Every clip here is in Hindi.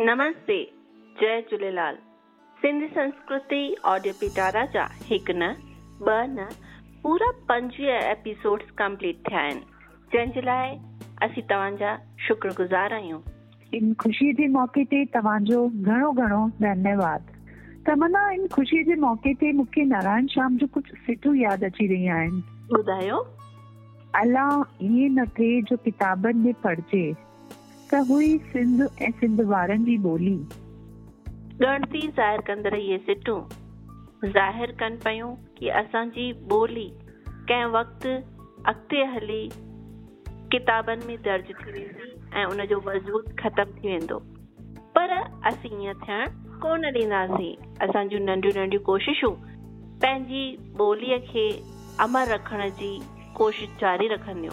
नमस्ते जय झूलेलाल सिंधी संस्कृति ऑडियो पिटारा जा एक न ब न पूरा पंजवीह एपिसोड्स कंप्लीट थिया आहिनि जंहिंजे लाइ असीं तव्हांजा शुक्रगुज़ार आहियूं इन ख़ुशी दी मौक़े ते तव्हांजो घणो घणो धन्यवाद तमना इन ख़ुशी दी मौक़े ते मूंखे नारायण शाम जो कुछ सिटूं याद अची रही आहिनि बुधायो अल्लाह ये न थे जो किताबन में पढ़जे हुई सिंध सिंध ऐं वारनि जी ॿोली ॻणती ज़ाहिर कंदड़ इहे सिटूं ज़ाहिर कनि पियूं की असांजी ॿोली कंहिं वक़्तु अॻिते हली किताबनि में दर्ज थी वेंदी ऐं उन जो वजूद ख़तमु थी वेंदो पर असीं ईअं थियण कोन ॾींदासीं असां जूं नंढियूं नंढियूं कोशिशूं पंहिंजी ॿोलीअ खे अमर रखण जी कोशिशि जारी रखंदियूं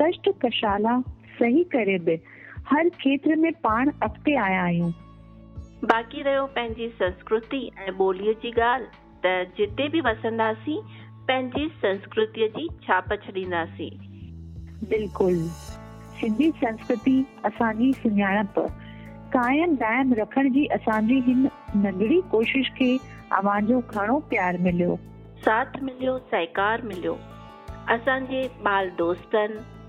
कष्ट कशाला सही करे बे हर खेत्र में पाण अॻिते आया आहियूं बाक़ी रहियो पंहिंजी संस्कृति ऐं ॿोलीअ जी ॻाल्हि त जिते बि वसंदासीं पंहिंजी संस्कृतीअ जी छाप छॾींदासीं बिल्कुलु सिंधी संस्कृति असांजी सुञाणप कायम दायम रखण जी असांजी हिन नंढड़ी कोशिश खे अवां जो घणो प्यार मिलियो साथ मिलियो सहकार मिलियो असांजे बाल दोस्तनि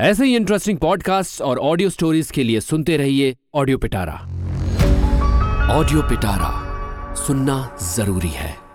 ऐसे ही इंटरेस्टिंग पॉडकास्ट और ऑडियो स्टोरीज के लिए सुनते रहिए ऑडियो पिटारा ऑडियो पिटारा सुनना जरूरी है